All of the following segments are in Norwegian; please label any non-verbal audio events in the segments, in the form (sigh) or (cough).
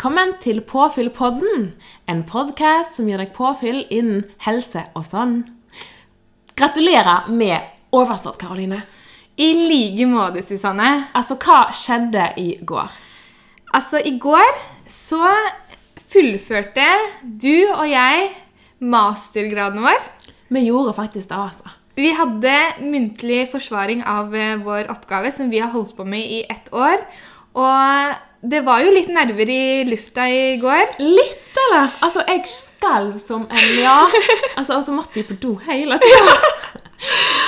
Velkommen til Påfyllpodden, en podkast som gir deg påfyll innen helse og sånn. Gratulerer med overstått, Karoline. I like måte, Susanne. Altså, hva skjedde i går? Altså, i går så fullførte du og jeg mastergraden vår. Vi gjorde faktisk det, altså. Vi hadde muntlig forsvaring av eh, vår oppgave, som vi har holdt på med i ett år. Og det var jo litt nerver i lufta i går. Litt, eller? Altså, jeg skalv som en ja. Altså, så måtte jeg på do hele tida.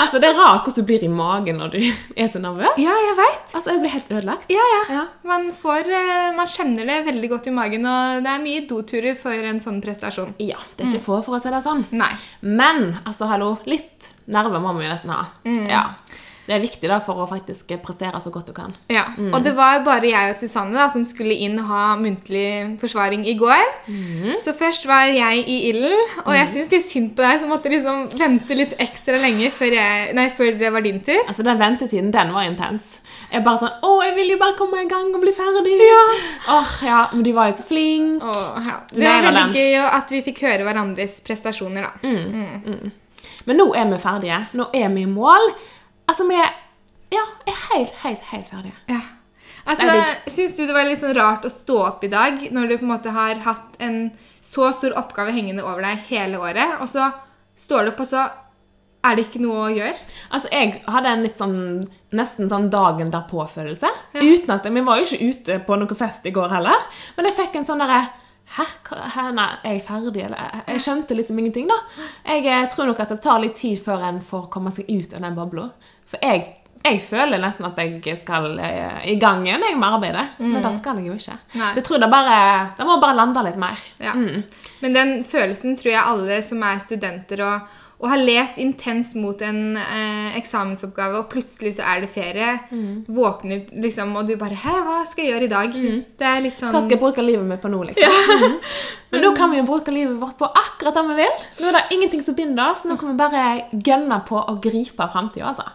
Altså, Det er rart hvordan du blir i magen når du er så nervøs. Ja, jeg vet. Altså, Jeg blir helt ødelagt. Ja, ja. Ja. Man, får, eh, man kjenner det veldig godt i magen, og det er mye doturer for en sånn prestasjon. Ja, Det er ikke få for å si det sånn. Nei. Men altså, hallo, litt nerver må vi jo nesten ha. Mm. Ja. Det er viktig da for å faktisk prestere så godt du kan. Ja, Og det var bare jeg og Susanne da, som skulle inn og ha muntlig forsvaring i går. Så først var jeg i ilden, og jeg syns litt synd på deg som måtte liksom vente litt ekstra lenge før, jeg, nei, før det var din tur. Altså, Den ventetiden, den var intens. Jeg bare sånn Å, jeg vil jo bare komme i gang og bli ferdig. Åh, ja, Men de var jo så flinke. Åh, ja. Det var veldig den. gøy at vi fikk høre hverandres prestasjoner, da. Men nå er vi ferdige. Nå er vi i mål. Altså, vi er, ja, er helt, helt, helt ferdige. Ja. Altså, Syns du det var litt sånn rart å stå opp i dag når du på en måte har hatt en så stor oppgave hengende over deg hele året, og så står du opp, og så er det ikke noe å gjøre? Altså, Jeg hadde en litt sånn nesten sånn dagen derpå-følelse. Ja. Uten at, Vi var jo ikke ute på noe fest i går heller. Men jeg fikk en sånn derre Hæ? Hæ? Nei, er jeg ferdig, eller? Jeg skjønte liksom ingenting, da. Jeg eh, tror nok at det tar litt tid før en får komme seg ut av den bobla. For jeg, jeg føler nesten at jeg skal eh, i gang igjen jeg med arbeidet. Men det skal jeg jo ikke. Nei. Så jeg tror det bare Det må bare lande litt mer. Ja. Mm. Men den følelsen tror jeg alle som er studenter og, og har lest intenst mot en eh, eksamensoppgave, og plutselig så er det ferie, Mm. våkner liksom, og du bare Hæ, hva skal jeg gjøre i dag? Det er litt sånn Hva skal jeg bruke livet mitt på nå, liksom? Mhm. Men (laughs) nå kan vi jo bruke livet vårt på akkurat det vi vil. Nå er det ingenting som binder oss. Nå kan vi bare gønne på å gripe framtida, altså.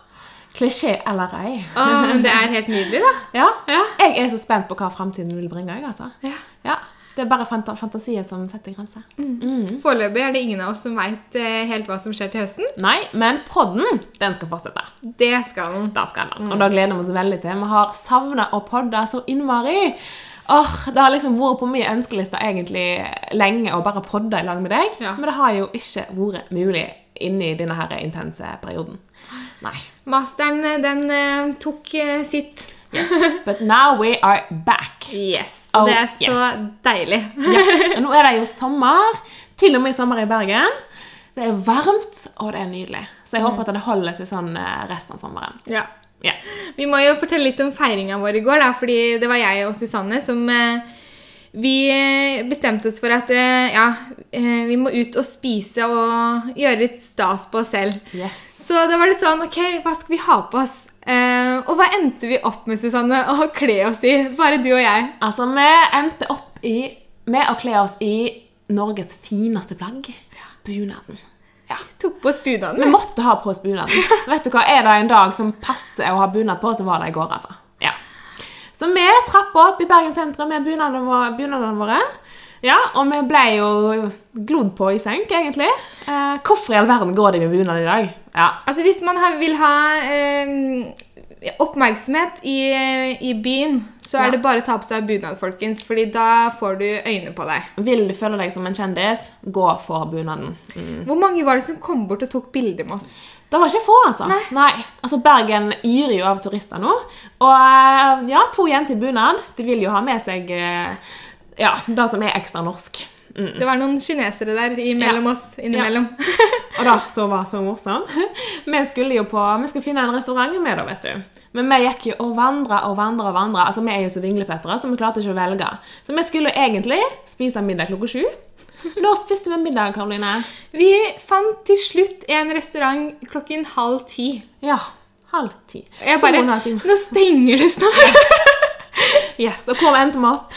Klisjé eller ei. Å, men det er helt nydelig, da. Ja. Ja. Jeg er så spent på hva framtiden vil bringe, jeg, altså. Ja. Ja. Det er bare fant fantasien som setter grenser. Foreløpig er det ingen av oss som veit helt hva som skjer til høsten. Nei, men podden, den skal fortsette. Det skal den. Da skal den. Og da gleder vi oss veldig til. Vi har savna å podde så innmari. Åh, Det har liksom vært på min ønskeliste egentlig lenge å bare podde i lag med deg. Ja. Men det har jo ikke vært mulig inni denne her intense perioden. Nei. Masteren, eh, den eh, tok sitt. sitt. But now we are back. Yes. Oh, det er så deilig. Ja. Og nå er det jo sommer. Til og med sommer i Bergen. Det er varmt, og det er nydelig. Så jeg håper at det holder seg sånn eh, resten av sommeren. Ja. Yeah. Vi må jo fortelle litt om feiringa vår i går, da, fordi det var jeg og Susanne som eh, Vi bestemte oss for at eh, ja, eh, vi må ut og spise og gjøre litt stas på oss selv. Yes. Så da var det sånn OK, hva skal vi ha på oss? Eh, og hva endte vi opp med, Susanne, å kle oss i? Bare du og jeg. Altså, vi endte opp i med å kle oss i Norges fineste plagg. Bunaden. Ja. Tok på oss Vi måtte ha på oss bunaden. (laughs) Vet du hva, Er det en dag som passer å ha bunad på, så var det i går, altså. Ja. Så vi trappa opp i Bergen sentrum med bunadene våre. Ja, Og vi ble jo glodd på i senk, egentlig. Eh, hvorfor i all verden går de med bunad i dag? Ja. Altså Hvis man vil ha eh, oppmerksomhet i, i byen, så Ja. er det bare å ta på seg bunad, folkens. Fordi da får du øyne på deg. Vil du føle deg som en kjendis, gå for bunaden. Mm. Hvor mange var det som kom bort og tok bilde med oss? Det var ikke få, altså. Nei. Altså, Bergen yrer jo av turister nå. Og eh, ja, to jenter i bunad. De vil jo ha med seg eh, ja, det som er ekstra norsk. Mm. Det var noen kinesere der imellom Ja. oss. innimellom. (laughs) Og det så var så morsomt. (laughs) Vi skulle jo på, vi skulle finne en restaurant med, da, vet du. Men vi gikk jo og vandra og vandra og vandra. Altså, vi er jo så vinglepettere, så vi klarte ikke å velge. Så vi skulle egentlig spise middag klokka sju. Når spiste vi middag, Karoline? Vi fant til slutt en restaurant klokken halv ti. Ja, halv ti. Jeg bare. Nå stenger det snart! (laughs) Yes, og hvor endte vi opp?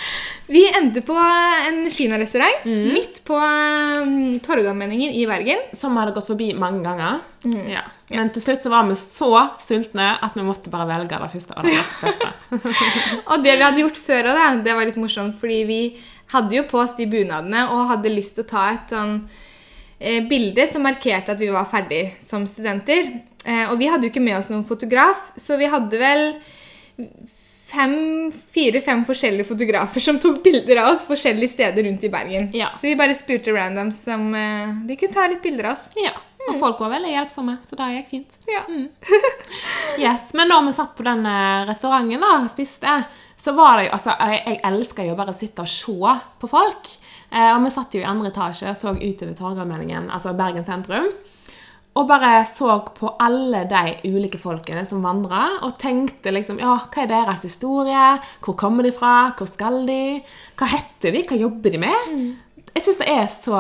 Vi endte på en kinarestaurant midt på um, Torgallmenningen i Bergen. Som vi hadde gått forbi mange ganger. Mm. Ja. Men til slutt så var vi så sultne at vi måtte bare velge det første og det beste. (laughs) Og det vi hadde gjort før det, det var litt morsomt, fordi vi hadde jo på oss de bunadene og hadde lyst til å ta et sånn eh, bilde som markerte at vi var ferdig som studenter. Eh, og vi hadde jo ikke med oss noen fotograf, så vi hadde vel fem, fire-fem forskjellige fotografer som tok bilder av oss forskjellige steder rundt i Bergen. Ja. Så vi bare spurte randoms om eh, de kunne ta litt bilder av oss. Ja. Og folk var veldig hjelpsomme, så det gikk fint. Ja. Yes, Men når vi satt på den eh, restauranten da, og spiste, så var det jo Altså, jeg, jeg elsker jo bare å sitte og se på folk. Eh, og vi satt jo i andre etasje og så utover Torgallmenningen, altså Bergen sentrum. Og bare så på alle de ulike folkene som vandra, og tenkte liksom Ja, hva er deres historie? Hvor kommer de fra? Hvor skal de? Hva heter de? Hva jobber de med? Jeg syns det er så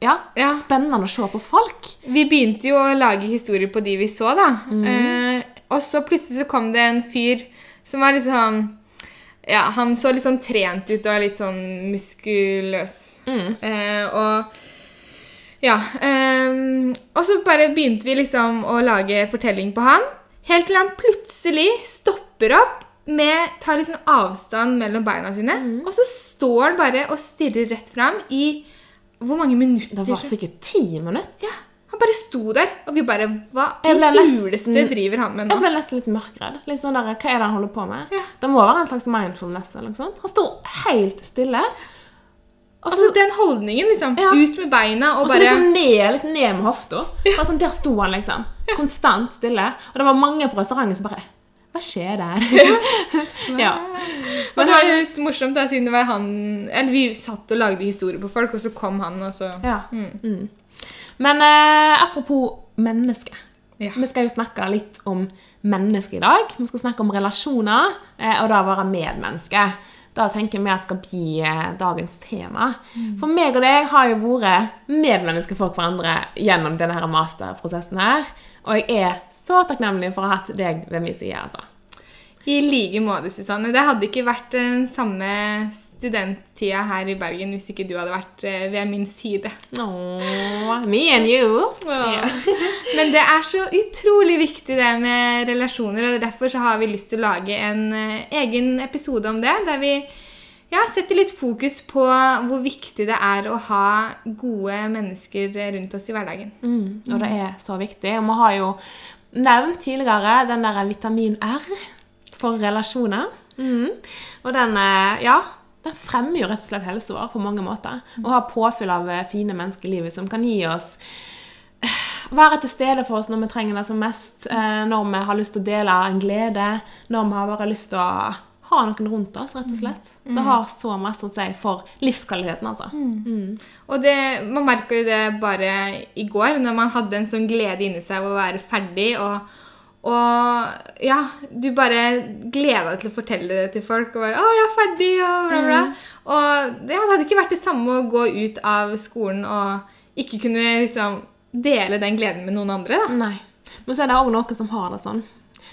ja, Ja. spennende å se på folk. Vi begynte jo å lage historier på de vi så, da. Eh, og så plutselig så kom det en fyr som var litt sånn Ja, han så litt sånn trent ut og litt sånn muskuløs. Eh, og ja. Eh, og så bare begynte vi liksom å lage fortelling på han. Helt til han plutselig stopper opp med Tar sånn avstand mellom beina sine. Og så står han bare og stirrer rett fram i hvor mange minutter? Det var sikkert ti minutter. Ja, Han bare sto der, og vi bare Hva i huleste driver han med nå? Jeg ble nesten litt mørkredd. Litt sånn der, Hva er det han holder på med? Ja. Det må være en slags mindfulness. eller noe sånt. Han sto helt stille. Og så Altså Den holdningen, liksom. Ja. Ut med beina og og så liksom ned, litt ned med hofta. Ja. sånn, Der sto han, liksom. Konstant stille. Og det var mange på restauranten som bare Hva skjer der? (laughs) ja. Og det var jo litt morsomt, da, siden det var han Eller vi satt og lagde historier på folk, og så kom han, og så ja. Mm. Men eh, apropos menneske. Ja. Vi skal jo snakke litt om menneske i dag. Vi skal snakke om relasjoner, eh, og da være medmenneske. Da tenker vi at skal bli eh, dagens tema. For meg og deg har jo vært medmennesker for hverandre gjennom denne her masterprosessen her. Og jeg er så takknemlig for å ha hatt deg ved min side. altså. I like måte, Susanne. Det hadde ikke vært den samme studenttida her i Bergen hvis ikke du hadde vært eh, ved min side. Åh, me and you. Yeah. (laughs) Men det er så utrolig viktig det med relasjoner, og derfor så har vi lyst til å lage en eh, egen episode om det, der vi ja, setter litt fokus på hvor viktig det er å ha gode mennesker rundt oss i hverdagen. Mm, og det er så viktig. Og vi har jo nevnt tidligere den der vitamin R for relasjoner. Mm. Og den, eh, ja, den fremmer jo rett og slett helsa vår på mange måter. Og har påfyll av eh, fine mennesker i livet som kan gi oss eh, være til stede for oss når vi trenger det som mest, eh, når vi har lyst til å dele en glede, når vi har bare lyst til å ha noen rundt oss, rett og slett. Det har så masse å si for livskvaliteten, altså. Og det, man merka jo det bare i går, når man hadde en sånn glede inni seg av å være ferdig. og og ja, du bare gleda deg til å fortelle det til folk. Og bare 'Å, jeg er ferdig', og bla, bla. Og ja, det hadde ikke vært det samme å gå ut av skolen og ikke kunne liksom dele den gleden med noen andre. da. Nei. Men så er det òg noen som har det sånn.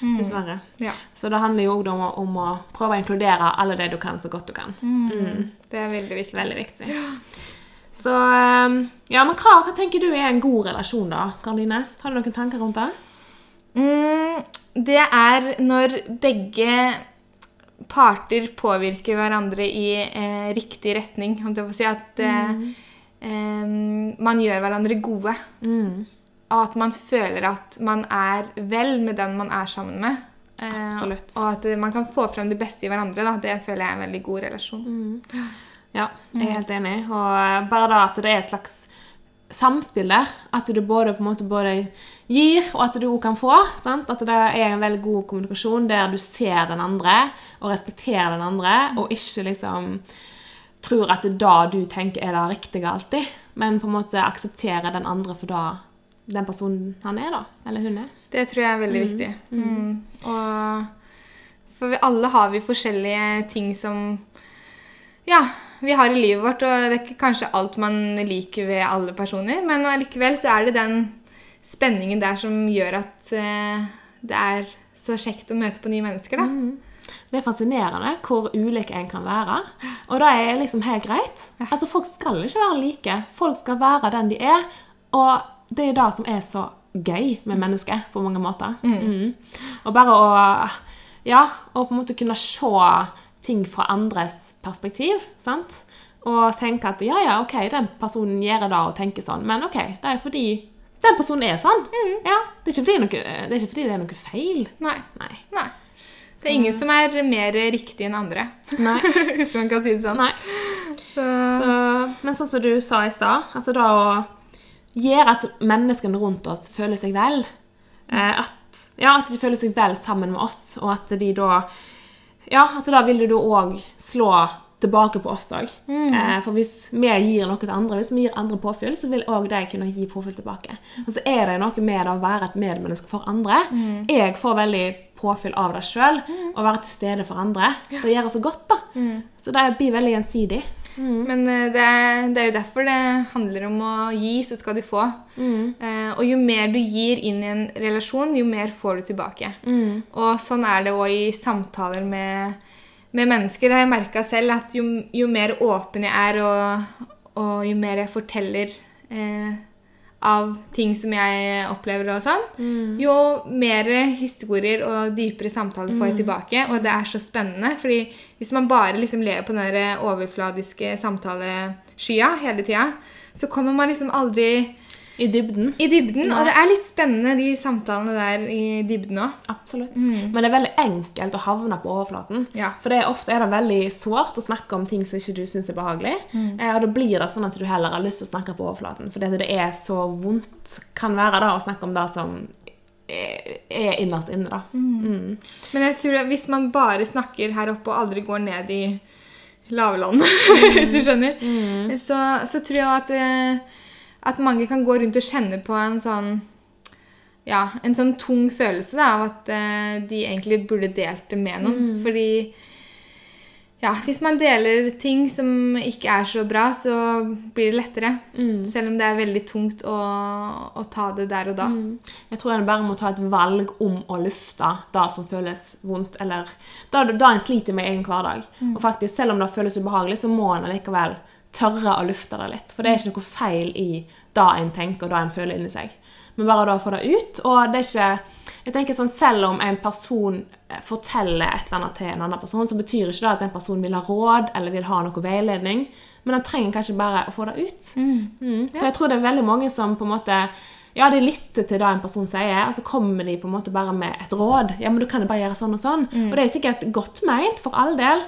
Dessverre. Ja, Så det handler jo òg om, om å prøve å inkludere alle det du kan, så godt du kan. Mm. Det er veldig viktig. Veldig viktig. Så eh, Ja, men hva, hva tenker du er en god relasjon, da, Karoline? Har du noen tanker rundt det? Mm, det er når begge parter påvirker hverandre i eh, riktig retning. Om jeg får si at eh, eh, man gjør hverandre gode. Mm. Og at man føler at man er vel med den man er sammen med. Eh, Absolutt. Og at man kan få frem det beste i hverandre. Da. Det føler jeg er en veldig god relasjon. Ja, jeg er helt enig. Og eh, bare da at det er et slags samspill der. At du både på en måte både gir, og at du òg kan få. Sant? At det er en veldig god kommunikasjon der du ser den andre og respekterer den andre, og ikke liksom tror at det er da du tenker er det riktige alltid, men på en måte aksepterer den andre for da den personen han er, da. Eller hun er. Det tror jeg er veldig viktig. Mm. Og for vi alle har vi forskjellige ting som ja, vi har i livet vårt, og det er ikke kanskje alt man liker ved alle personer, men allikevel så er det den spenningen der som gjør at eh, det er så kjekt å møte på nye mennesker, da. Det er fascinerende hvor ulik en kan være. Og det er liksom helt greit. Altså, Folk skal ikke være like. Folk skal være den de er. Og det er det som er så gøy med mennesket, på mange måter. Mm. Og bare å Ja, å på en måte kunne se ting fra andres perspektiv. sant? Og tenke at ja, ja, OK, den personen gjør det og tenker sånn, men OK, det er fordi den personen er sånn. Ja, det er, noe, det er ikke fordi det er noe feil. Nei. Nei. Nei. Det er ingen som er mer riktig enn andre, Nei. (laughs) hvis man kan si det sånn. Nei. Så, Så, men sånn som du sa i stad, altså da å gjøre at menneskene rundt oss føler seg vel. mm. at, ja, at de føler seg vel sammen med oss, og at de da Ja, altså da vil du da òg slå tilbake på oss òg. Eh, for hvis vi gir noe til andre, hvis vi gir andre påfyll, så vil òg de kunne gi påfyll tilbake. Og så er det noe med det å være et medmenneske for andre. Jeg får veldig påfyll av det sjøl, å være til stede for andre. Det gjør så godt, da. Så det blir veldig gjensidig. Men eh, det er, det er jo derfor det handler om å gi, så skal du få. Eh, og jo mer du gir inn i en relasjon, jo mer får du tilbake. Og sånn er det òg i samtaler med, med mennesker. Jeg har jeg merka selv, at jo, jo mer åpen jeg er, og, og jo mer jeg forteller eh, av ting som jeg opplever og sånn, jo mer historier og dypere samtaler får jeg tilbake. Og det er så spennende, fordi hvis man bare liksom lever på den overfladiske samtaleskya hele tida, så kommer man liksom aldri I dybden. i dybden. Og det er litt spennende, de samtalene der i dybden òg. Absolutt. Men det er veldig enkelt å havne på overflaten. Ja. For det er ofte er det veldig sårt å snakke om ting som ikke du syns er behagelig. Eh, og da blir det sånn at du heller har lyst til å snakke på overflaten. For det er så vondt kan være da å snakke om det som er er innerst inne, da. Mm. Men jeg tror at hvis man bare snakker her oppe og aldri går ned i lavlandet, (laughs) hvis du skjønner, så, så tror jeg at, eh, at mange kan gå rundt og kjenne på en sånn ja, en sånn tung følelse da, av at uh, de egentlig burde delt det med noen. Fordi ja, hvis man deler ting som ikke er så bra, så blir det lettere. Selv om det er veldig tungt å, å ta det der og da. Jeg tror en bare må ta et valg om å lufte det som føles vondt, eller da en sliter med i egen hverdag. Og faktisk, selv om det føles ubehagelig, så må en allikevel tørre å lufte det litt. For det er ikke noe feil i det en tenker og det en føler inni seg. Men bare da å få det ut. Og det er ikke jeg tenker sånn, Selv om en person forteller et eller annet til en annen person, så betyr ikke det at den personen vil ha råd eller vil ha noe veiledning. Men den trenger kanskje bare å få det ut. Mm. For jeg tror det er veldig mange som på en måte ja, de lytter til det en person sier, og så kommer de på en måte bare med et råd. Ja, men du kan jo bare gjøre sånn og sånn. Og det er sikkert godt meint, for all del,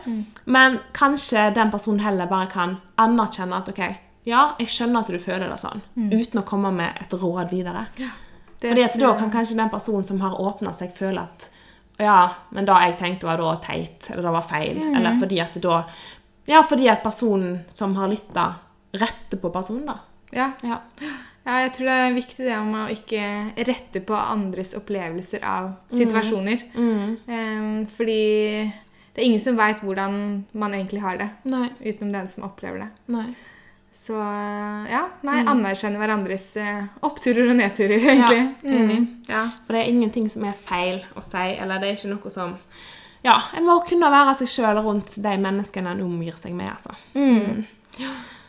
men kanskje den personen heller bare kan anerkjenne at OK, ja, jeg skjønner at du føler det sånn, uten å komme med et råd videre. Det- Fordi at da kan kanskje den personen som har åpna seg, føle at ja, men det jeg tenkte var da teit, eller det var feil. Eller fordi at da Ja, fordi at personen som har lytta, retter på personen, da. Ja. Ja. Ja, jeg tror det er viktig det om å ikke rette på andres opplevelser av situasjoner. Em, fordi det er ingen som veit hvordan man egentlig har det, Nei. utenom den som opplever det. Nei. Så ja, nei, anerkjenne hverandres uh, oppturer og nedturer, (laughs) egentlig. Ja, Mm, ja. For det er ingenting som er feil å si, eller det er ikke noe som Ja, en må kunne være seg sjøl rundt de menneskene en omgir seg med, altså.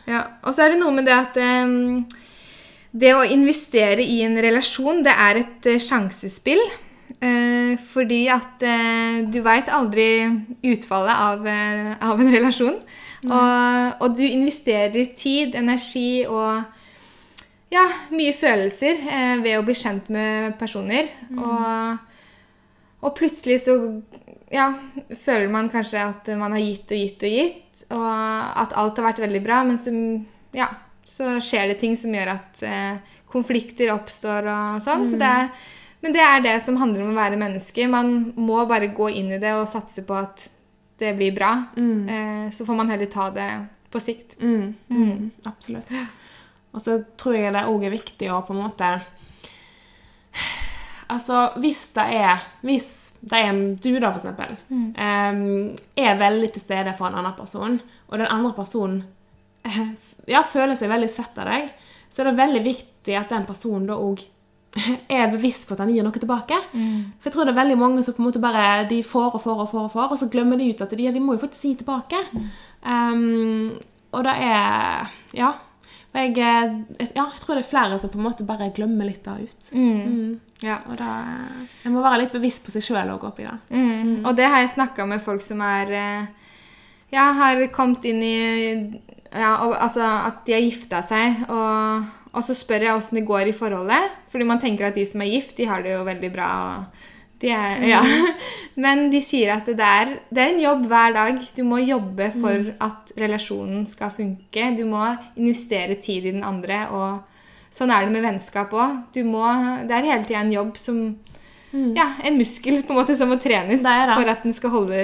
Ja, og så er det noe med det at em, det å investere i en relasjon, det er et eh, sjansespill. Eh, fordi at eh, du veit aldri utfallet av, av en relasjon. Og, og du investerer tid, energi og ja, mye følelser eh, ved å bli kjent med personer. Og, og plutselig så ja, føler man kanskje at man har gitt og gitt og gitt, og at alt har vært veldig bra, men så, ja, så skjer det ting som gjør at eh, konflikter oppstår og sånn. Så det er, men det er det som handler om å være menneske. Man må bare gå inn i det og satse på at det blir bra. Eh, så får man heller ta det på sikt. Mm. Mm. Absolutt. Og så tror jeg det òg er viktig å på en måte Altså, hvis det er Hvis det er en du, da, for eksempel, Um, er veldig til stede for en annen person, og den andre personen (laughs) ja, føler seg veldig sett av deg, så er det veldig viktig at den personen da òg (laughs) er bevisst på at han gir noe tilbake. For jeg tror det er veldig mange som på en måte bare de får og får og får, og får, og så glemmer de ut at de, de må jo faktisk gi tilbake. Ehm, og det er Ja. Jeg, eh, ja, jeg tror det er flere som på en måte bare glemmer litt det ut. Mm. Ja. Og da, jeg må være litt bevisst på seg sjøl òg oppi det. Mm. Og det har jeg snakka med folk som er eh, Ja, har kommet inn i ja, og, Altså at de har gifta seg, og, og så spør jeg åssen det går i forholdet. Fordi man tenker at de som er gift, de har det jo veldig bra. de er, ja. (laughs) Men de sier at det er, det er en jobb hver dag. Du må jobbe for at relasjonen skal funke. Du må investere tid i den andre. og Sånn er det med vennskap òg. Det er hele tida en jobb som Ja, en muskel på en måte som må trenes Det det. for at den skal holde,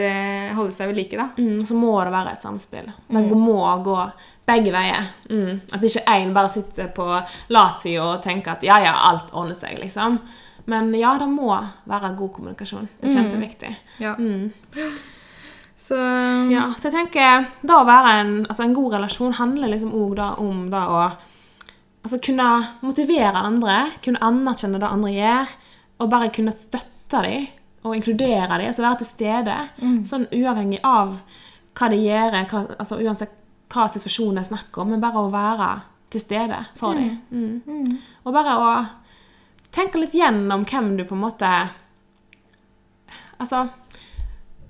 holde seg ved like. da. Mm, så må det være et samspill. Det må gå begge veier. Mm. At ikke én bare sitter på latsida og tenker at ja, ja, alt ordner seg, liksom. Men ja, det må være god kommunikasjon. Det er kjempeviktig. Ja. Mm. Så Ja, så jeg tenker da å være en, altså en god relasjon handler liksom òg om det å altså kunne motivere andre, kunne anerkjenne det andre gjør, og bare kunne støtte dem og inkludere dem, altså være til stede. Sånn uavhengig av hva de gjør, hva, altså uansett hva situasjonen er snakk om, men bare å være til stede for dem. Mm. Og bare å tenke litt gjennom hvem du på en måte Altså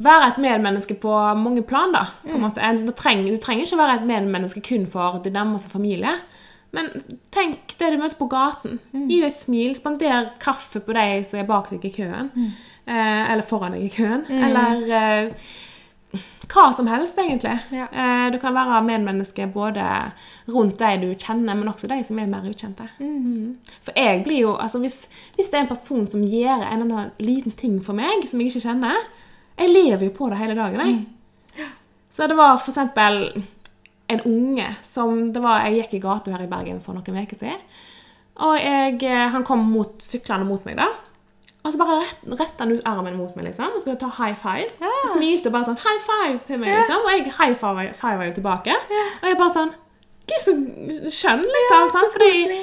være et medmenneske på mange plan, da. På en måte. Du trenger, du trenger ikke være et medmenneske kun for din nærmeste familie. Men tenk det du møter på gaten. Gi deg et smil. Spander kaffe på de som er bak deg i køen. Eh, eller foran deg i køen. Eller eh, hva som helst, egentlig. Ja. Eh, du kan være medmenneske både rundt de du kjenner, men også de som er mer ukjente. Mm. For jeg blir jo, altså hvis, hvis det er en person som gjør en eller annen liten ting for meg, som jeg ikke kjenner, jeg lever jo på det hele dagen, jeg. Så det var for eksempel en unge som det var, Jeg gikk i gata her i Bergen for noen uker siden. Og jeg, eh, han kom mot, syklende mot meg, da. Og så bare rett, retta han ut armen mot meg liksom, og skulle ta high five. Og smilte bare sånn high five til meg, liksom. Og jeg high five, var jo tilbake. Og jeg bare sånn Gud, så skjønn, liksom. sant? Fordi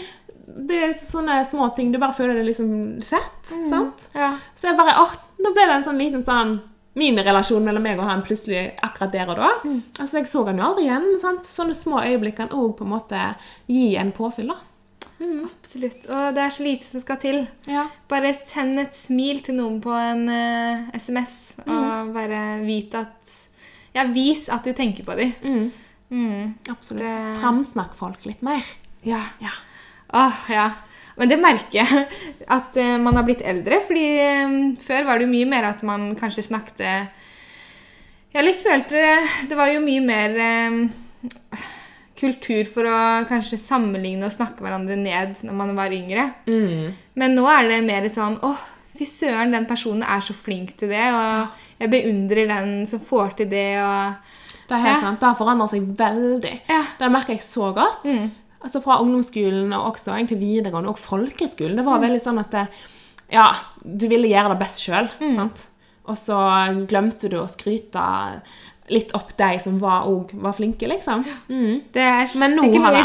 det er sånne små ting. Du bare føler deg liksom sett. sant? ja. Så jeg bare, åh, nå ble det en sånn liten sånn minirelasjon mellom meg og han plutselig akkurat der og da. Altså, Jeg så han jo aldri igjen. sant? Sånne små øyeblikk kan òg på en måte gi en påfyll. da. Absolutt. Og det er så lite som skal til. Ja. Bare send et smil til noen på en uh, SMS, og bare vite at Ja, vis at du tenker på dem. Mm, Mm. absolutt. Det- Framsnakk folk litt mer. Ja. Ja. Åh, ja. Men det merker jeg (laughs) at eh, man har blitt eldre. fordi eh, før var det jo mye mer at man kanskje snakket eller jeg følte det Det var jo mye mer eh, kultur for å kanskje sammenligne og snakke hverandre ned når man var yngre. Mm. Men nå er det mer sånn åh, fy søren, den personen er så flink til det. Og jeg beundrer den som får til det. og... Det er helt Ja. sant. Det har forandret seg veldig. Ja. Det merker jeg så godt. Mm. Altså Fra ungdomsskolen og også egentlig videregående og folkeskolen. Det var Mm. veldig sånn at ja, du ville gjøre det best sjøl. Mm. Og så glemte du å skryte litt opp de som var, og var flinke, liksom. Mm. Det er sikkert har noe i det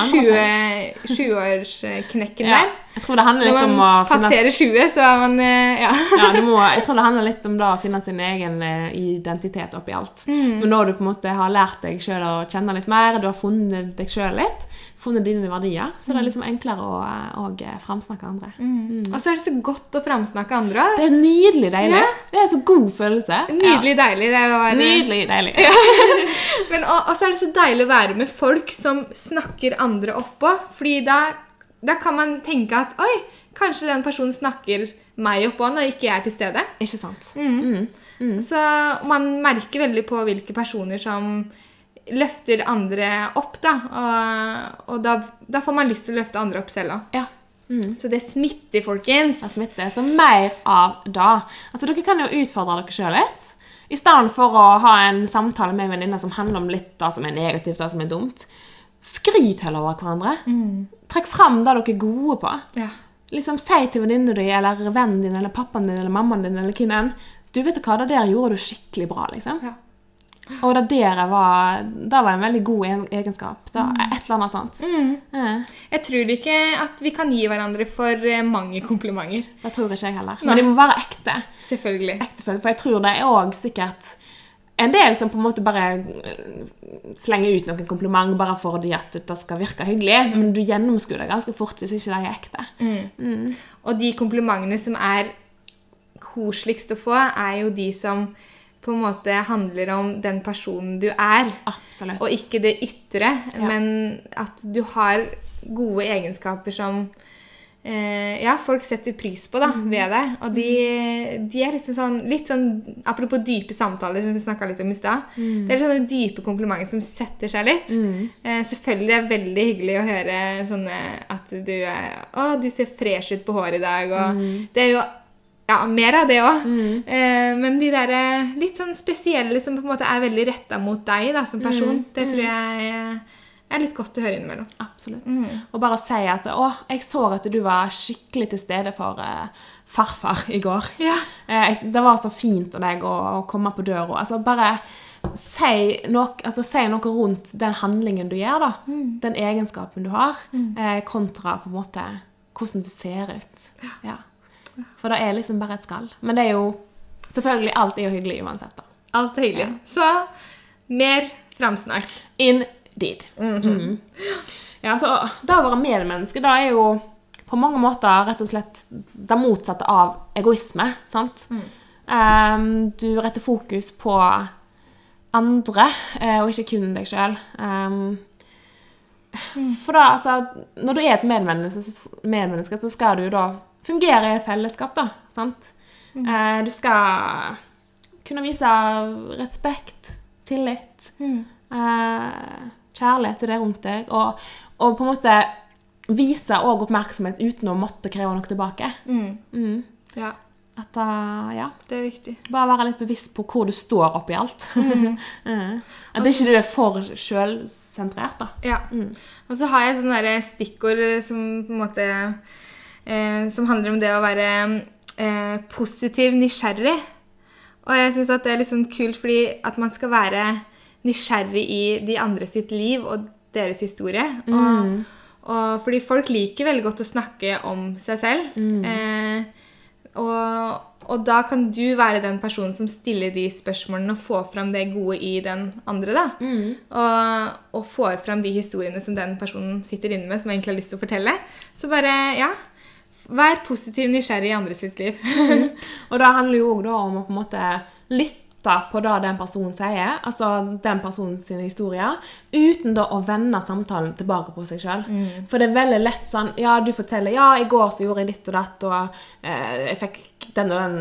20 20-årsknekken (laughs) Ja. der. Jeg tror det handler litt om å man finne passerer 20, så er man eh, Ja. ja, må, (laughs) jeg tror det handler litt om da å finne sin egen eh, identitet oppi alt. Mm. Men når du på en måte har lært deg sjøl å kjenne litt mer, du har funnet deg sjøl litt, funnet dine verdier, så det er liksom enklere å å eh, framsnakke andre. Mm. Og så er det så godt å framsnakke andre òg. Det er nydelig deilig. Ja. Det er så god følelse. Nydelig deilig. Det var, være. Nydelig deilig. (laughs) Men og, så er det så deilig å være med folk som snakker andre oppå. Fordi da, da kan man tenke at oi, kanskje den personen snakker meg oppå når ikke jeg er til stede. Ikke sant? Mm. Så man merker veldig på hvilke personer som løfter andre opp, da. Og, og da, da får man lyst til å løfte andre opp selv òg. Ja. Mm. Så det smitter, folkens. Det smitter. Så mer av det. Altså, dere kan jo utfordre dere sjøl litt. I stedet for å ha en samtale med en venninne som handler om litt det som er negativt, det som er dumt. Skryt heller over hverandre. Trekk fram det dere er gode på. Ja. Liksom Si til venninnen din eller vennen din eller pappaen din eller mammaen din eller hvem enn Du vet hva, det der gjorde du skikkelig bra, liksom. Ja. Og det der var, det var en veldig god egenskap. Da. et eller annet sånt. Mm. Ja, Jeg tror ikke at vi kan gi hverandre for eh, mange komplimenter. det tror ikke jeg heller. Nei. Men de må være ekte. Selvfølgelig. Ektefølge, For jeg tror det er òg sikkert en del som på en måte bare eh, slenger ut noen kompliment bare fordi at det skal virke hyggelig, men du gjennomskuer det ganske fort hvis ikke de er ekte. Mm. Og de komplimentene som er koseligst å få, er jo de som på en måte handler om den personen du er, Absolutt. og ikke det ytre, Ja. men at du har gode egenskaper som eh, ja, folk setter pris på da, ved deg. Og de, de er liksom sånn, litt sånn Apropos dype samtaler, som vi snakka litt om i stad. Det er sånne dype komplimenter som setter seg litt. Eh, selvfølgelig er det veldig hyggelig å høre sånne at du er Å, du ser fresh ut på håret i dag, og Det er jo ja, mer av det òg. Eh, men de der eh, litt sånn spesielle som på en måte er veldig retta mot deg da, som person, det tror jeg eh, er litt godt å høre innimellom. Absolutt. Og bare å si at 'Å, jeg så at du var skikkelig til stede for eh, farfar i går'. Ja. Eh, det var så fint av deg å, å komme på døra. Altså, bare si noe, altså, si noe rundt den handlingen du gjør, da. Den egenskapen du har, eh, kontra på en måte hvordan du ser ut. Ja. For det er liksom bare et skall. Men det er jo Selvfølgelig, alt er jo hyggelig uansett, da. Alt er hyggelig. Så mer framsnakk. Indeed. Mhm. Ja, så det å være medmenneske, da er jo på mange måter rett og slett det motsatte av egoisme, sant? Ehm, du retter fokus på andre, eh, og ikke kun deg sjøl. For da, altså, når du er et medmenneske, så skal du jo da fungere i fellesskap, da. Sant? Eh, du skal kunne vise respekt, tillit, eh, kjærlighet til det rundt deg, og, og på en måte vise òg oppmerksomhet uten å måtte kreve noe tilbake. Mm. Ja, At da, ja, det er viktig. bare være litt bevisst på hvor du står oppi alt. Mm. (laughs) At ikke du er for sjølsentrert, da. Ja. Og så har jeg et stikkord eh, som på en måte eh, Som handler om det å være eh, positiv nysgjerrig. Og jeg syns det er litt sånn kult fordi at man skal være nysgjerrig i de andre sitt liv og deres historie. Og, og fordi folk liker veldig godt å snakke om seg selv. Eh, og, og da kan du være den personen som stiller de spørsmålene og får fram det gode i den andre. da. Og, og får fram de historiene som den personen sitter inne med, som egentlig har lyst til å fortelle. Så bare, ja Vær positiv nysgjerrig i andre sitt liv. Og det handler jo òg om å på en måte lytte på det den personen sier, altså den personen historier, historie, uten da å vende samtalen tilbake på seg sjøl. For det er veldig lett sånn Ja, du forteller Ja, i går så gjorde jeg ditt og datt, og eh, jeg fikk den og den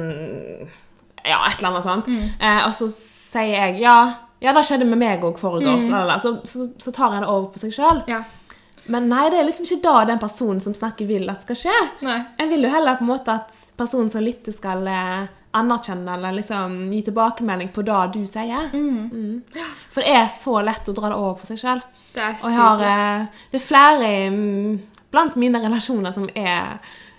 Ja, et eller annet sånt. Eh, og så sier jeg ja. Ja, det skjedde med meg òg forrige år, Så, så, så tar jeg det over på seg sjøl. ja. Men nei, det er liksom ikke da den personen som snakker, vil at skal skje. Nei. Jeg vil jo heller på en måte at personen som lytter, skal eh, anerkjenne eller liksom gi tilbakemelding på det du sier. Mm. For det er så lett å dra det over på seg sjøl. Det er Og jeg har, eh, det er flere mm, blant mine relasjoner som er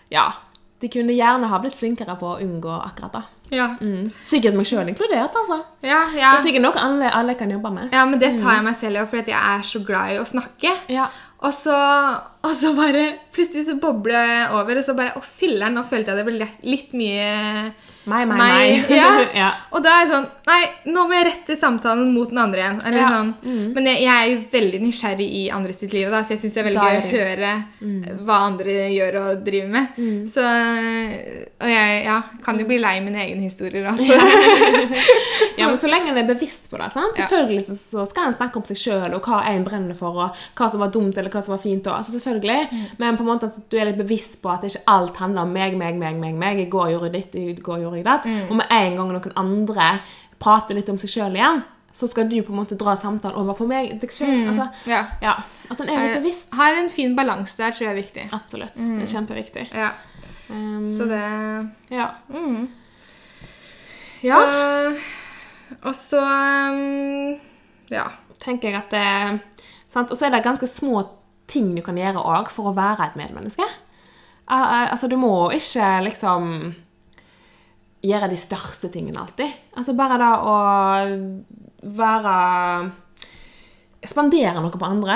Ja, de kunne gjerne ha blitt flinkere på å unngå akkurat det. Ja. Mm. Sikkert meg sjøl inkludert, altså. Ja, ja. Det er sikkert noe alle, alle kan jobbe med. ja, men det tar jeg meg selv i, fordi at jeg er så glad i å snakke. Ja. Og så, og så bare Plutselig så bobler jeg over, og så bare Å, filler'n, nå følte jeg det ble litt, mye Meg, meg, meg. Ja. (laughs) ja. Og da er jeg sånn Nei, nå må jeg rette samtalen mot den andre igjen. Ja. sånn. Men jeg, jeg er jo veldig nysgjerrig i andre sitt liv, da, så jeg syns det er veldig gøy å høre høre hva andre gjør og driver med. Så Og jeg ja, kan jo bli lei mine egne historier, altså. (laughs) Ja, men så lenge en er bevisst på det, sant? Selvfølgelig så, så skal en snakke om seg sjøl og hva en brenner for, og hva som var dumt eller hva som var fint. Og, altså selvfølgelig, Mm. Men på en måte at du er litt bevisst på at ikke alt handler om meg, meg, meg, meg. meg. Jeg går gjorde i ditt, jeg går og jeg datt. Mm. Og med en gang noen andre prater litt om seg sjøl igjen, så skal du på en måte dra samtalen over for meg, deg sjøl. Altså, ja. ja, at den er litt Jeg bevisst. har en fin balanse der, tror jeg er viktig. Absolutt. Det er kjempeviktig. Ja, Um, så det ja. mm. ja. Så, og så um, Ja. tenker jeg at det sant? Og så er det ganske små ting du kan gjøre òg for å være et medmenneske. Eh, eh, altså, du må ikke liksom gjøre de største tingene alltid. Altså bare det å være Spandere noe på andre.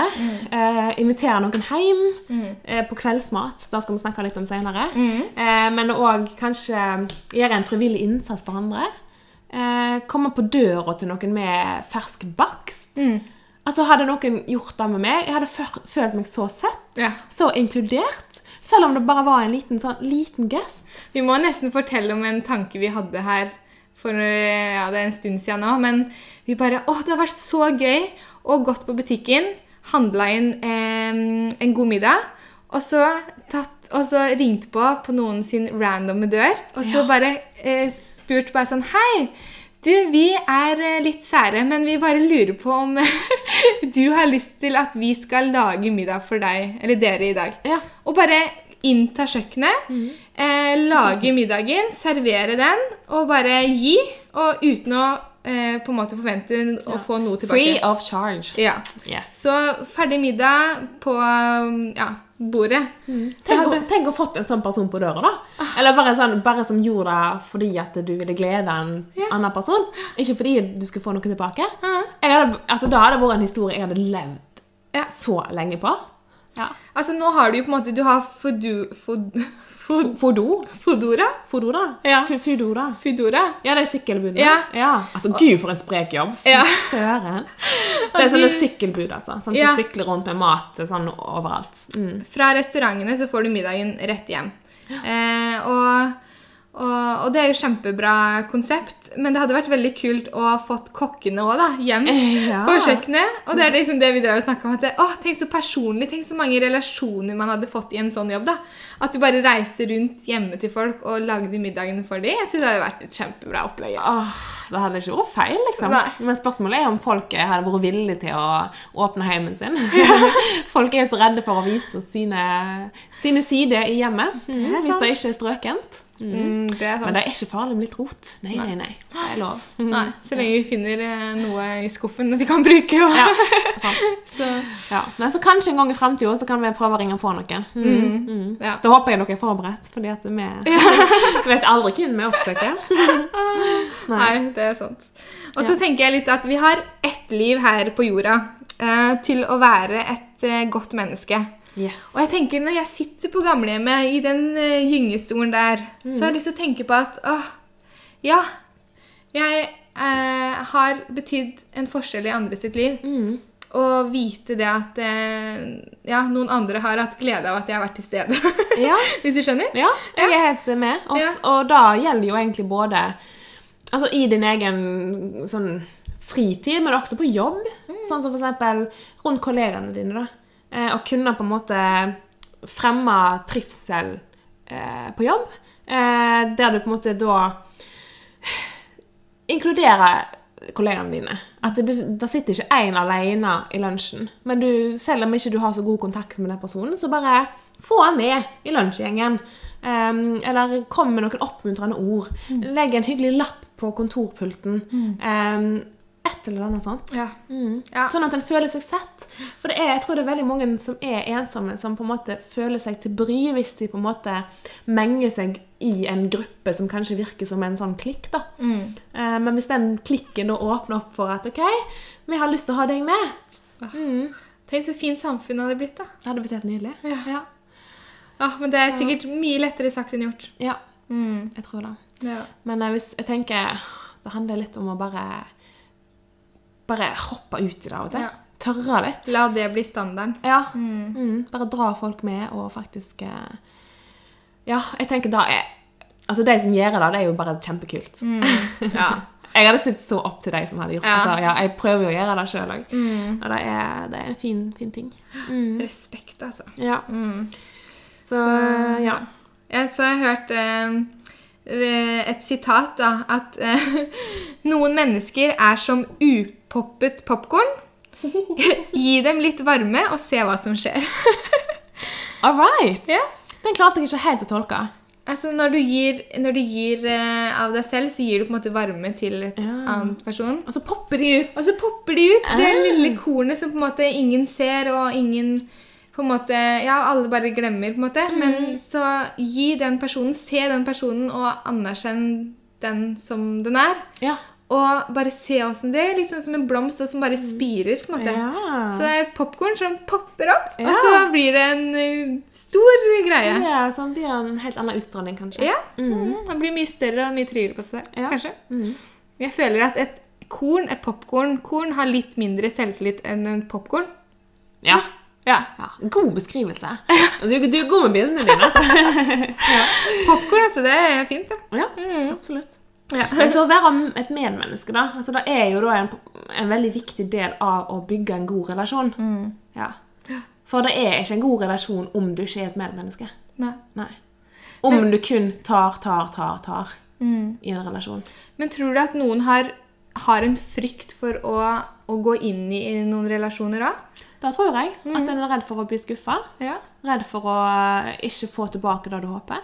eh, invitere noen hjem eh, på kveldsmat. Det skal vi snakke litt om senere. Eh, men òg kanskje gjøre en frivillig innsats for andre. eh, komme på døra til noen med fersk bakst. Mm. Altså, Hadde noen gjort det med meg, jeg hadde følt meg så sett, Ja. så inkludert. Selv om det bare var en liten, sånn, liten gest. Vi må nesten fortelle om en tanke vi hadde her for eh, ja, det er en stund siden nå. Men vi bare Å, det har vært så gøy å gått på butikken, handla inn eh, en god middag, og så, tatt, og så ringt på på noen sin randomme dør, og så Ja. bare eh, spurt bare sånn Hei! Du, vi er eh, litt sære, men vi bare lurer på om (laughs) du har lyst til at vi skal lage middag for deg, eller dere, i dag. Ja. Og bare innta kjøkkenet, eh, lage middagen, servere den, og bare gi. Og uten å eh, på en måte forvente å få noe tilbake. Free of charge. Ja. Yes. Så ferdig middag på um, ja, bordet. Tenk, å, hadde- tenk å fått en sånn person på døra, da. Eller bare, sånn, bare som gjorde det fordi at du ville glede en Ja. annen person. Ikke fordi du skulle få noe tilbake. Jeg hadde, altså, da hadde det vært en historie jeg hadde levd Ja. så lenge på. Ja. Altså, nå har du jo på en måte Du har fod, Fodo. Fodora. Fodora? Ja. Fudora. Fudora. Ja, det er sykkelbud. Ja. Altså, gud, for en sprek jobb. Fy Ja. (laughs) søren. Det er sånne sykkelbud, altså. Sånn som Ja. sykler rundt med mat sånn overalt. Mm. Fra restaurantene så får du middagen rett hjem. Eh, og, og, og det er jo kjempebra konsept, men det hadde vært veldig kult å ha fått kokkene da, hjem (laughs) Ja. på kjøkkenet. Og det er liksom det vi drev og snakka om. At det, å, tenk så personlig, tenk så mange relasjoner man hadde fått i en sånn jobb. da. At du bare reiser rundt hjemme til folk og lagde middagene for dem. Jeg tror det hadde vært et kjempebra opplegg. Åh, det hadde ikke vært feil, liksom. Nei. Men spørsmålet er om folk hadde vært villige til å åpne heimen sin. (laughs) folk er jo så redde for å vise sine, sine sider i hjemmet, er hvis det ikke er strøkent. Mm, det er sant. Men det er ikke farlig med litt rot. Nei, nei, nei. Det er lov. Nei, så lenge vi finner eh, noe i skuffen vi kan bruke. Og, Ja, (laughs) sant. så, Ja. Men så kanskje en gang i fremtiden så kan vi prøve å ringe på noen. Mm. Mm. ja. Da håper jeg dere er forberedt, fordi at vi (laughs) (laughs) vet aldri hvem vi oppsøker. Nei, det er sant. Og så tenker jeg litt at vi har ett liv her på jorda eh, til å være et eh, godt menneske. Yes. Og jeg tenker når jeg sitter på gamlehjemmet i den uh, gyngestolen der, så har jeg lyst til å tenke på at åh, ja, jeg uh, har betydd en forskjell i andre sitt liv. Mm. Og vite det at eh, ja, noen andre har hatt glede av at jeg har vært til stede. (laughs) Ja. Hvis du skjønner? Ja, jeg er helt med. oss, Ja. og da gjelder jo egentlig både altså i din egen sånn fritid, men også på jobb. Mm. Sånn som eksempel rundt kollegene dine. da. Eh, og kunne på en måte fremme trivsel eh, på jobb. Eh, der du på en måte da inkluderer kollegaene dine. At det, det sitter ikke én alene i lunsjen. Men du, selv om ikke du har så god kontakt med den personen, så bare få han med i lunsjgjengen. Um, eller kom med noen oppmuntrende ord. Legg en hyggelig lapp på kontorpulten. Um, et eller annet sånt. Ja. Mm. Ja. Sånn at en føler seg sett. For det er, jeg tror det er veldig mange som er ensomme, som på en måte føler seg til bry hvis de på en måte menger seg i en gruppe som kanskje virker som en sånn klikk. da. Mm. Eh, men hvis den klikken da åpner opp for at OK, vi har lyst til å ha deg med, mm, Tenk så fint samfunnet hadde blitt, da. det hadde blitt helt nydelig. Ja. Ja. Ah, men det er sikkert mye lettere sagt enn gjort. ja, Mm. jeg tror det. Ja. Men eh, hvis jeg tenker Det handler litt om å bare Bare hoppe ut i det av og til. Ja. Tørre litt. La det bli standarden. Ja. Mm. Mm, bare dra folk med og faktisk eh, Ja, jeg tenker da er Altså, de som gjør det, det er jo bare kjempekult. Mm. (laughs) Ja. Jeg hadde sett så opp til de som hadde gjort det. Ja. Så ja, jeg prøver jo å gjøre det sjøl òg. Mm. Og det er, det er en fin, fin ting. Mm. Respekt, altså. Ja. Mm. Så, ja. Jeg så har hørt eh, et sitat, da, at eh, (laughs) noen mennesker er som upoppet popkorn. Gi dem litt varme og se hva som skjer. All right! Yeah. Den klarte jeg ikke helt å tolke. Altså Når du gir, når du gir uh, av deg selv, så gir du på en måte varme til et Ja. annet person. Og så popper de ut. Og så popper de ut. Det Ah. lille kornet som på en måte ingen ser, og ingen på en måte, Ja, alle bare glemmer, på en måte. Mm. Men så gi den personen, se den personen, og anerkjenn den som den er. Ja. Og bare se åssen det er. Litt sånn som en blomst som bare spirer. på en måte. Mm. ja. Så det er popkorn som popper opp, Ja. og så blir det en eh, stor greie. ja, sånn blir det en helt annen utstråling, kanskje. Ja. Mm. Han blir mye større og mye tryggere på seg, Ja. kanskje. Mm. Jeg føler at et korn, et popkornkorn, har litt mindre selvtillit enn en popkorn. Ja. Ja. ja. God beskrivelse. Du, du er god med bildene dine. Altså. (laughs) Popkorn, altså. Det er fint, da. Ja, Mm. absolutt. Ja. Men for å være et medmenneske, da altså Det er jo da en, en veldig viktig del av å bygge en god relasjon. Mm. Ja. For det er ikke en god relasjon om du ikke er et medmenneske. Nei. Nei. Om du kun tar, tar, tar, tar Mm. i en relasjon. Men tror du at noen har, har en frykt for å, å gå inn i, i noen relasjoner òg? Da tror jeg at en er redd for å bli skuffa. Ja. Redd for å ikke få tilbake det du håper.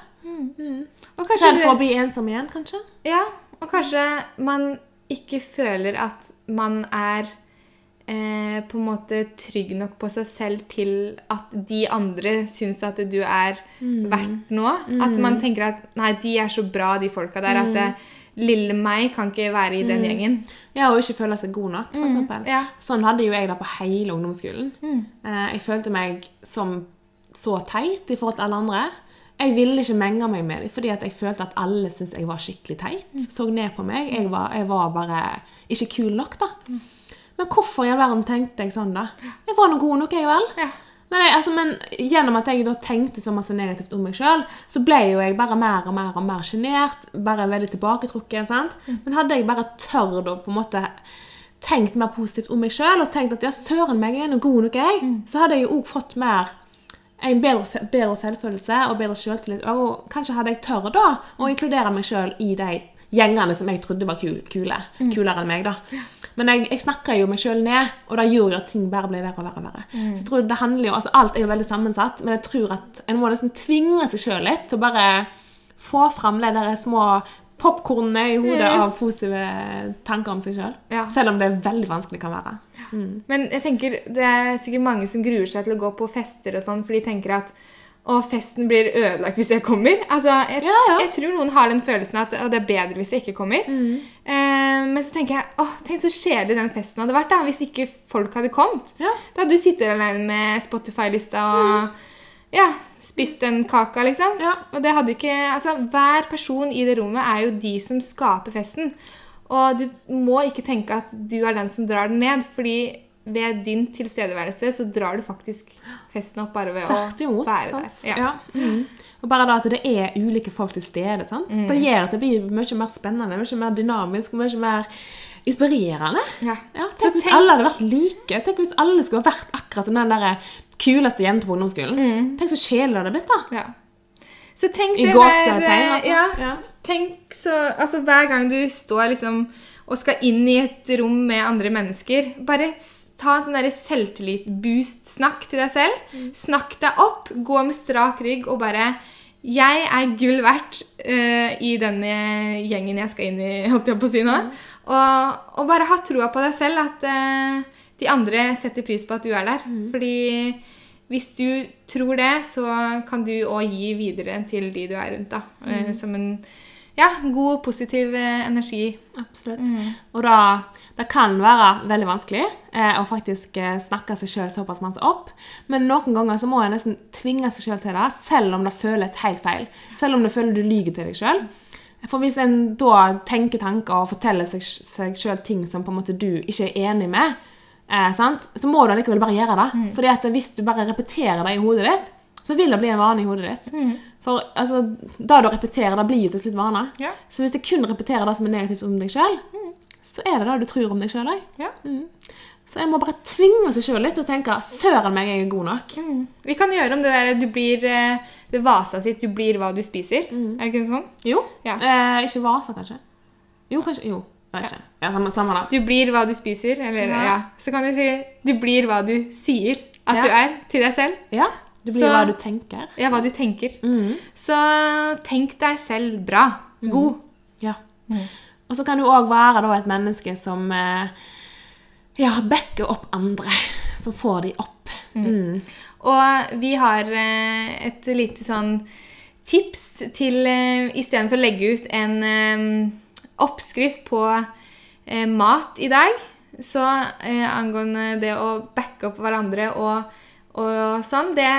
Og kanskje, Redd for å bli ensom igjen, kanskje. ja, og kanskje man ikke føler at man er eh, på en måte trygg nok på seg selv til at de andre syns at du er verdt noe. At man tenker at nei, de er så bra, de folka der, at det, lille meg kan ikke være i den gjengen. Ja, Og ikke føle seg god nok, f.eks. eksempel. ja. Sånn hadde jo jeg det på hele ungdomsskolen. Mm. Eh, Jeg følte meg som så teit i forhold til alle andre. Jeg ville ikke menge meg med dem fordi at jeg følte at alle syntes jeg var skikkelig teit. Mm. Så ned på meg. Jeg var, jeg var bare ikke kul nok, da. Men hvorfor i all verden tenkte jeg sånn, da? Jeg var nå god nok, jeg vel? Ja. Men, jeg, altså, men gjennom at jeg da tenkte så masse negativt om meg sjøl, så ble jo jeg bare mer og mer og mer sjenert. Bare veldig tilbaketrukken. sant? Men hadde jeg bare tørt å på en måte tenkt mer positivt om meg sjøl, og tenkt at ja, søren meg, jeg er nå god nok, jeg, så hadde jeg jo òg fått mer en bedre, bedre selvfølelse og bedre selvtillit. Og kanskje hadde jeg tørt da å inkludere meg sjøl i de gjengene som jeg trodde var kule. kule. Kulere enn meg, da. Men jeg, jeg snakka jo meg sjøl ned, og det gjorde jo at ting bare ble verre og verre. og verre. Så jeg tror det handler jo, altså Alt er jo veldig sammensatt, men jeg tror at en må nesten tvinge seg sjøl litt til å bare få fram de der små popkornene i hodet av positive tanker om seg sjøl. Ja. Selv om det veldig vanskelig kan være. Men jeg tenker, det er sikkert mange som gruer seg til å gå på fester og sånn, for de tenker at og festen blir ødelagt hvis jeg kommer. Altså, jeg, Ja, ja. jeg tror noen har den følelsen at det er bedre hvis jeg ikke kommer. Eh, men så tenker jeg, åh, tenk så kjedelig den festen hadde vært da, hvis ikke folk hadde kommet. Ja. Da hadde du sittet alene med Spotify-lista og ja, spist den kaka, liksom. Og det hadde ikke, altså Hver person i det rommet er jo de som skaper festen. Og du må ikke tenke at du er den som drar den ned, fordi ved din tilstedeværelse så drar du faktisk festen opp bare ved Tvert å være sant? der. Ja. Ja. Mm. Og bare da at det er ulike folk til stede. sant? Mm. Det gjør at det blir mye mer spennende, mye mer dynamisk, mye mer inspirerende. Ja. Ja, Så tenk hvis tenk- alle hadde vært like. Tenk hvis alle skulle vært akkurat som den der kuleste jenta på ungdomsskolen. Mm. Tenk så kjedelig det hadde blitt, da. Ja. Så tenk I det der gåsetegn, altså. Ja, Ja. tenk så Altså hver gang du står liksom og skal inn i et rom med andre mennesker, bare ta en sånn selvtillit-boost-snakk til deg selv. Mm. Snakk deg opp, gå med strak rygg og bare jeg er gull verdt uh, i denne gjengen jeg skal inn i, (laughs) holdt jeg på å si nå. Mm. Og, og bare ha troa på deg selv, at uh, de andre setter pris på at du er der. Mm. Fordi hvis du tror det, så kan du òg gi videre til de du er rundt. da. mm. Som en ja, god, positiv eh, energi. Absolutt. Mm. Og da Det kan være veldig vanskelig eh, å faktisk eh, snakke seg sjøl såpass masse opp, men noen ganger så må jeg nesten tvinge seg sjøl til det, selv om det føles helt feil. Selv om du føler du lyver til deg sjøl. For hvis en da tenker tanker og forteller seg sjøl ting som på en måte du ikke er enig med, eh, sant? så må du allikevel bare gjøre det. Mm. Fordi at hvis du bare repeterer det i hodet ditt, så vil det bli en vane i hodet ditt. For altså, det du repeterer, det blir jo til slutt vane. Ja. Så hvis du kun repeterer det som er negativt om deg sjøl, så er det det du tror om deg sjøl òg. Ja. Så jeg må bare tvinge seg sjøl litt og tenke 'søren meg, jeg er god nok'. Mm. Vi kan gjøre om det der du blir eh, det vasa sitt 'du blir hva du spiser'. Er det ikke sånn? Jo. Ja. Eh, ikke Vasa, kanskje. Jo, kanskje. Jo. Vet ikke. Ja, samme, samme da. Du blir hva du spiser. Eller, Ja. ja. Så kan du si 'du blir hva du sier at Ja. du er', til deg selv. Ja. Du blir Så- hva du tenker. Ja, hva du tenker. Mm. Så tenk deg selv bra. God. Ja. Og så kan du òg være da, et menneske som eh, ja, backer opp andre. Som får de opp. Mm. Og vi har eh, et lite sånn tips til uh, Istedenfor å legge ut en eh, oppskrift på eh, mat i dag, så eh, angående det å backe opp hverandre og, og sånn, det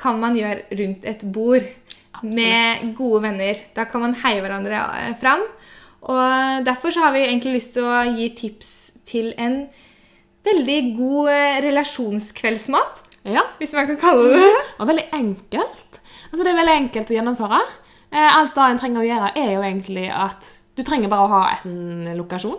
kan man gjøre rundt et bord med gode venner. Da kan man heie hverandre eh, fram. Og derfor så har vi egentlig lyst til å gi tips til en veldig god eh, relasjonskveldsmat, Ja, hvis man kan kalle det det. og veldig enkelt. Altså, det er veldig enkelt å gjennomføre. Eh, alt det en trenger å gjøre, er jo egentlig at du trenger bare å ha en lokasjon.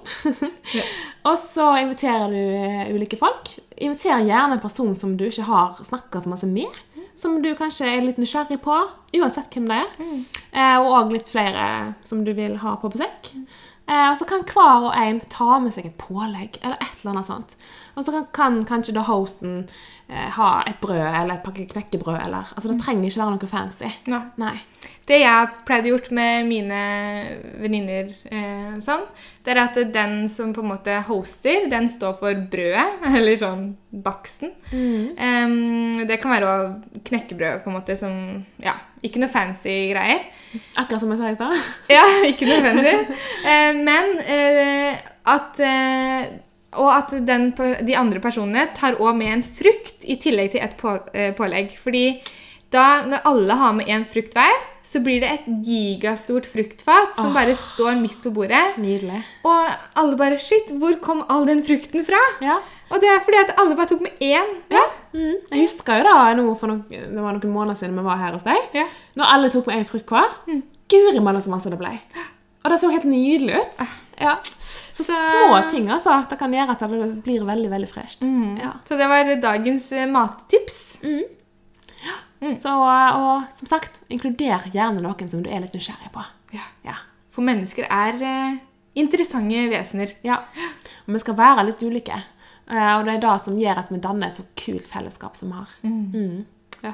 (laughs) og så inviterer du eh, ulike folk. Inviter gjerne en person som du ikke har snakket så masse med. Som du kanskje er litt nysgjerrig på, uansett hvem det er. Eh, og òg litt flere som du vil ha på besøk. Eh, og så kan hver og en ta med seg et pålegg, eller et eller annet sånt. Og så kan, kan kanskje da hosten eh, ha et brød, eller et pakke knekkebrød, eller Altså, det trenger ikke være noe fancy. Ja. Nei. Det jeg pleide gjort med mine venninner eh, sånn, det er at den som på en måte hoster, den står for brødet, (laughs) eller sånn baksten. Em, det kan være også knekkebrød, på en måte, som Ja, ikke noe fancy greier. Akkurat som jeg sa i stad. (laughs) Ja, ikke noe fancy. uh, men uh, at uh, Og at den, de andre personene tar òg med en frukt i tillegg til et på, pålegg. Fordi da, når alle har med én frukt hver, så blir det et gigastort fruktfat som oh. bare står midt på bordet. Nydelig. Og alle bare Shit, hvor kom all den frukten fra? Ja. Og det er fordi at alle bare tok med én. Ja. Mm. Jeg husker jo da noe for noen, det var noen måneder siden vi var her hos deg. Ja. Når alle tok med én frukt hver. Guri malla så masse det ble. Og det så helt nydelig ut. Ja. Så små ting altså, det kan gjøre at det blir veldig veldig fresht. Ja. Så det var dagens eh, mattips. Så, og som sagt, inkluder gjerne noen som du er litt nysgjerrig på. Ja. Ja. For mennesker er eh, interessante vesener. ja. Og vi skal være litt ulike. Eh, Og det er det som gjør at vi danner et så kult fellesskap som vi har. Mm. Ja.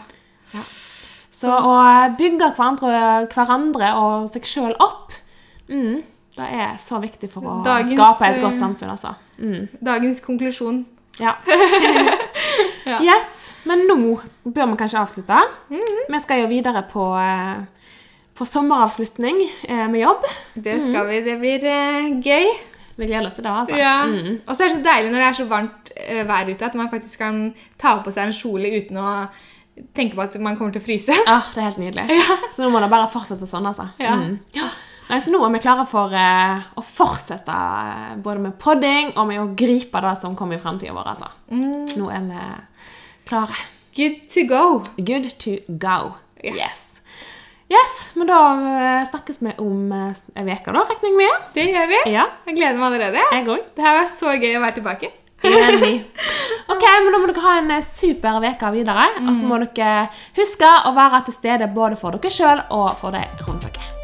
Så å bygge hverandre, hverandre og seg sjøl opp, mm, det er så viktig for å Dagens, skape et godt eh, samfunn, altså. Mm. Dagens konklusjon. Ja. (laughs) Ja. Yes, men nå bør vi kanskje avslutte. Mhm. Vi skal jo videre på, eh, på sommeravslutning eh, med jobb. Det skal vi. Det blir eh, gøy. Vi gleder oss til det, altså. Ja. Mm. Og så er det så deilig når det er så varmt vær ute, at man faktisk kan ta på seg en kjole uten å tenke på at man kommer til å fryse. Ja, det er helt nydelig. Så nå må det bare fortsette sånn, altså. Ja. Mm. Nei, så nå er vi klare for eh, å fortsette eh, både med podding og med å gripe det som kommer i fremtiden vår, altså. Mm. Nå er vi klare. Good to go. Good to go. Yeah. Yes. Yes, men da eh, snakkes vi om ei uke, da, regner jeg med. Det gjør vi. Ja, Jeg gleder meg allerede. jeg òg. Det her var så gøy å være tilbake. Enig. (laughs) Ok, men Da må dere ha en eh, super uke videre. Og så må dere huske å være til stede både for dere sjøl og for de rundt dere.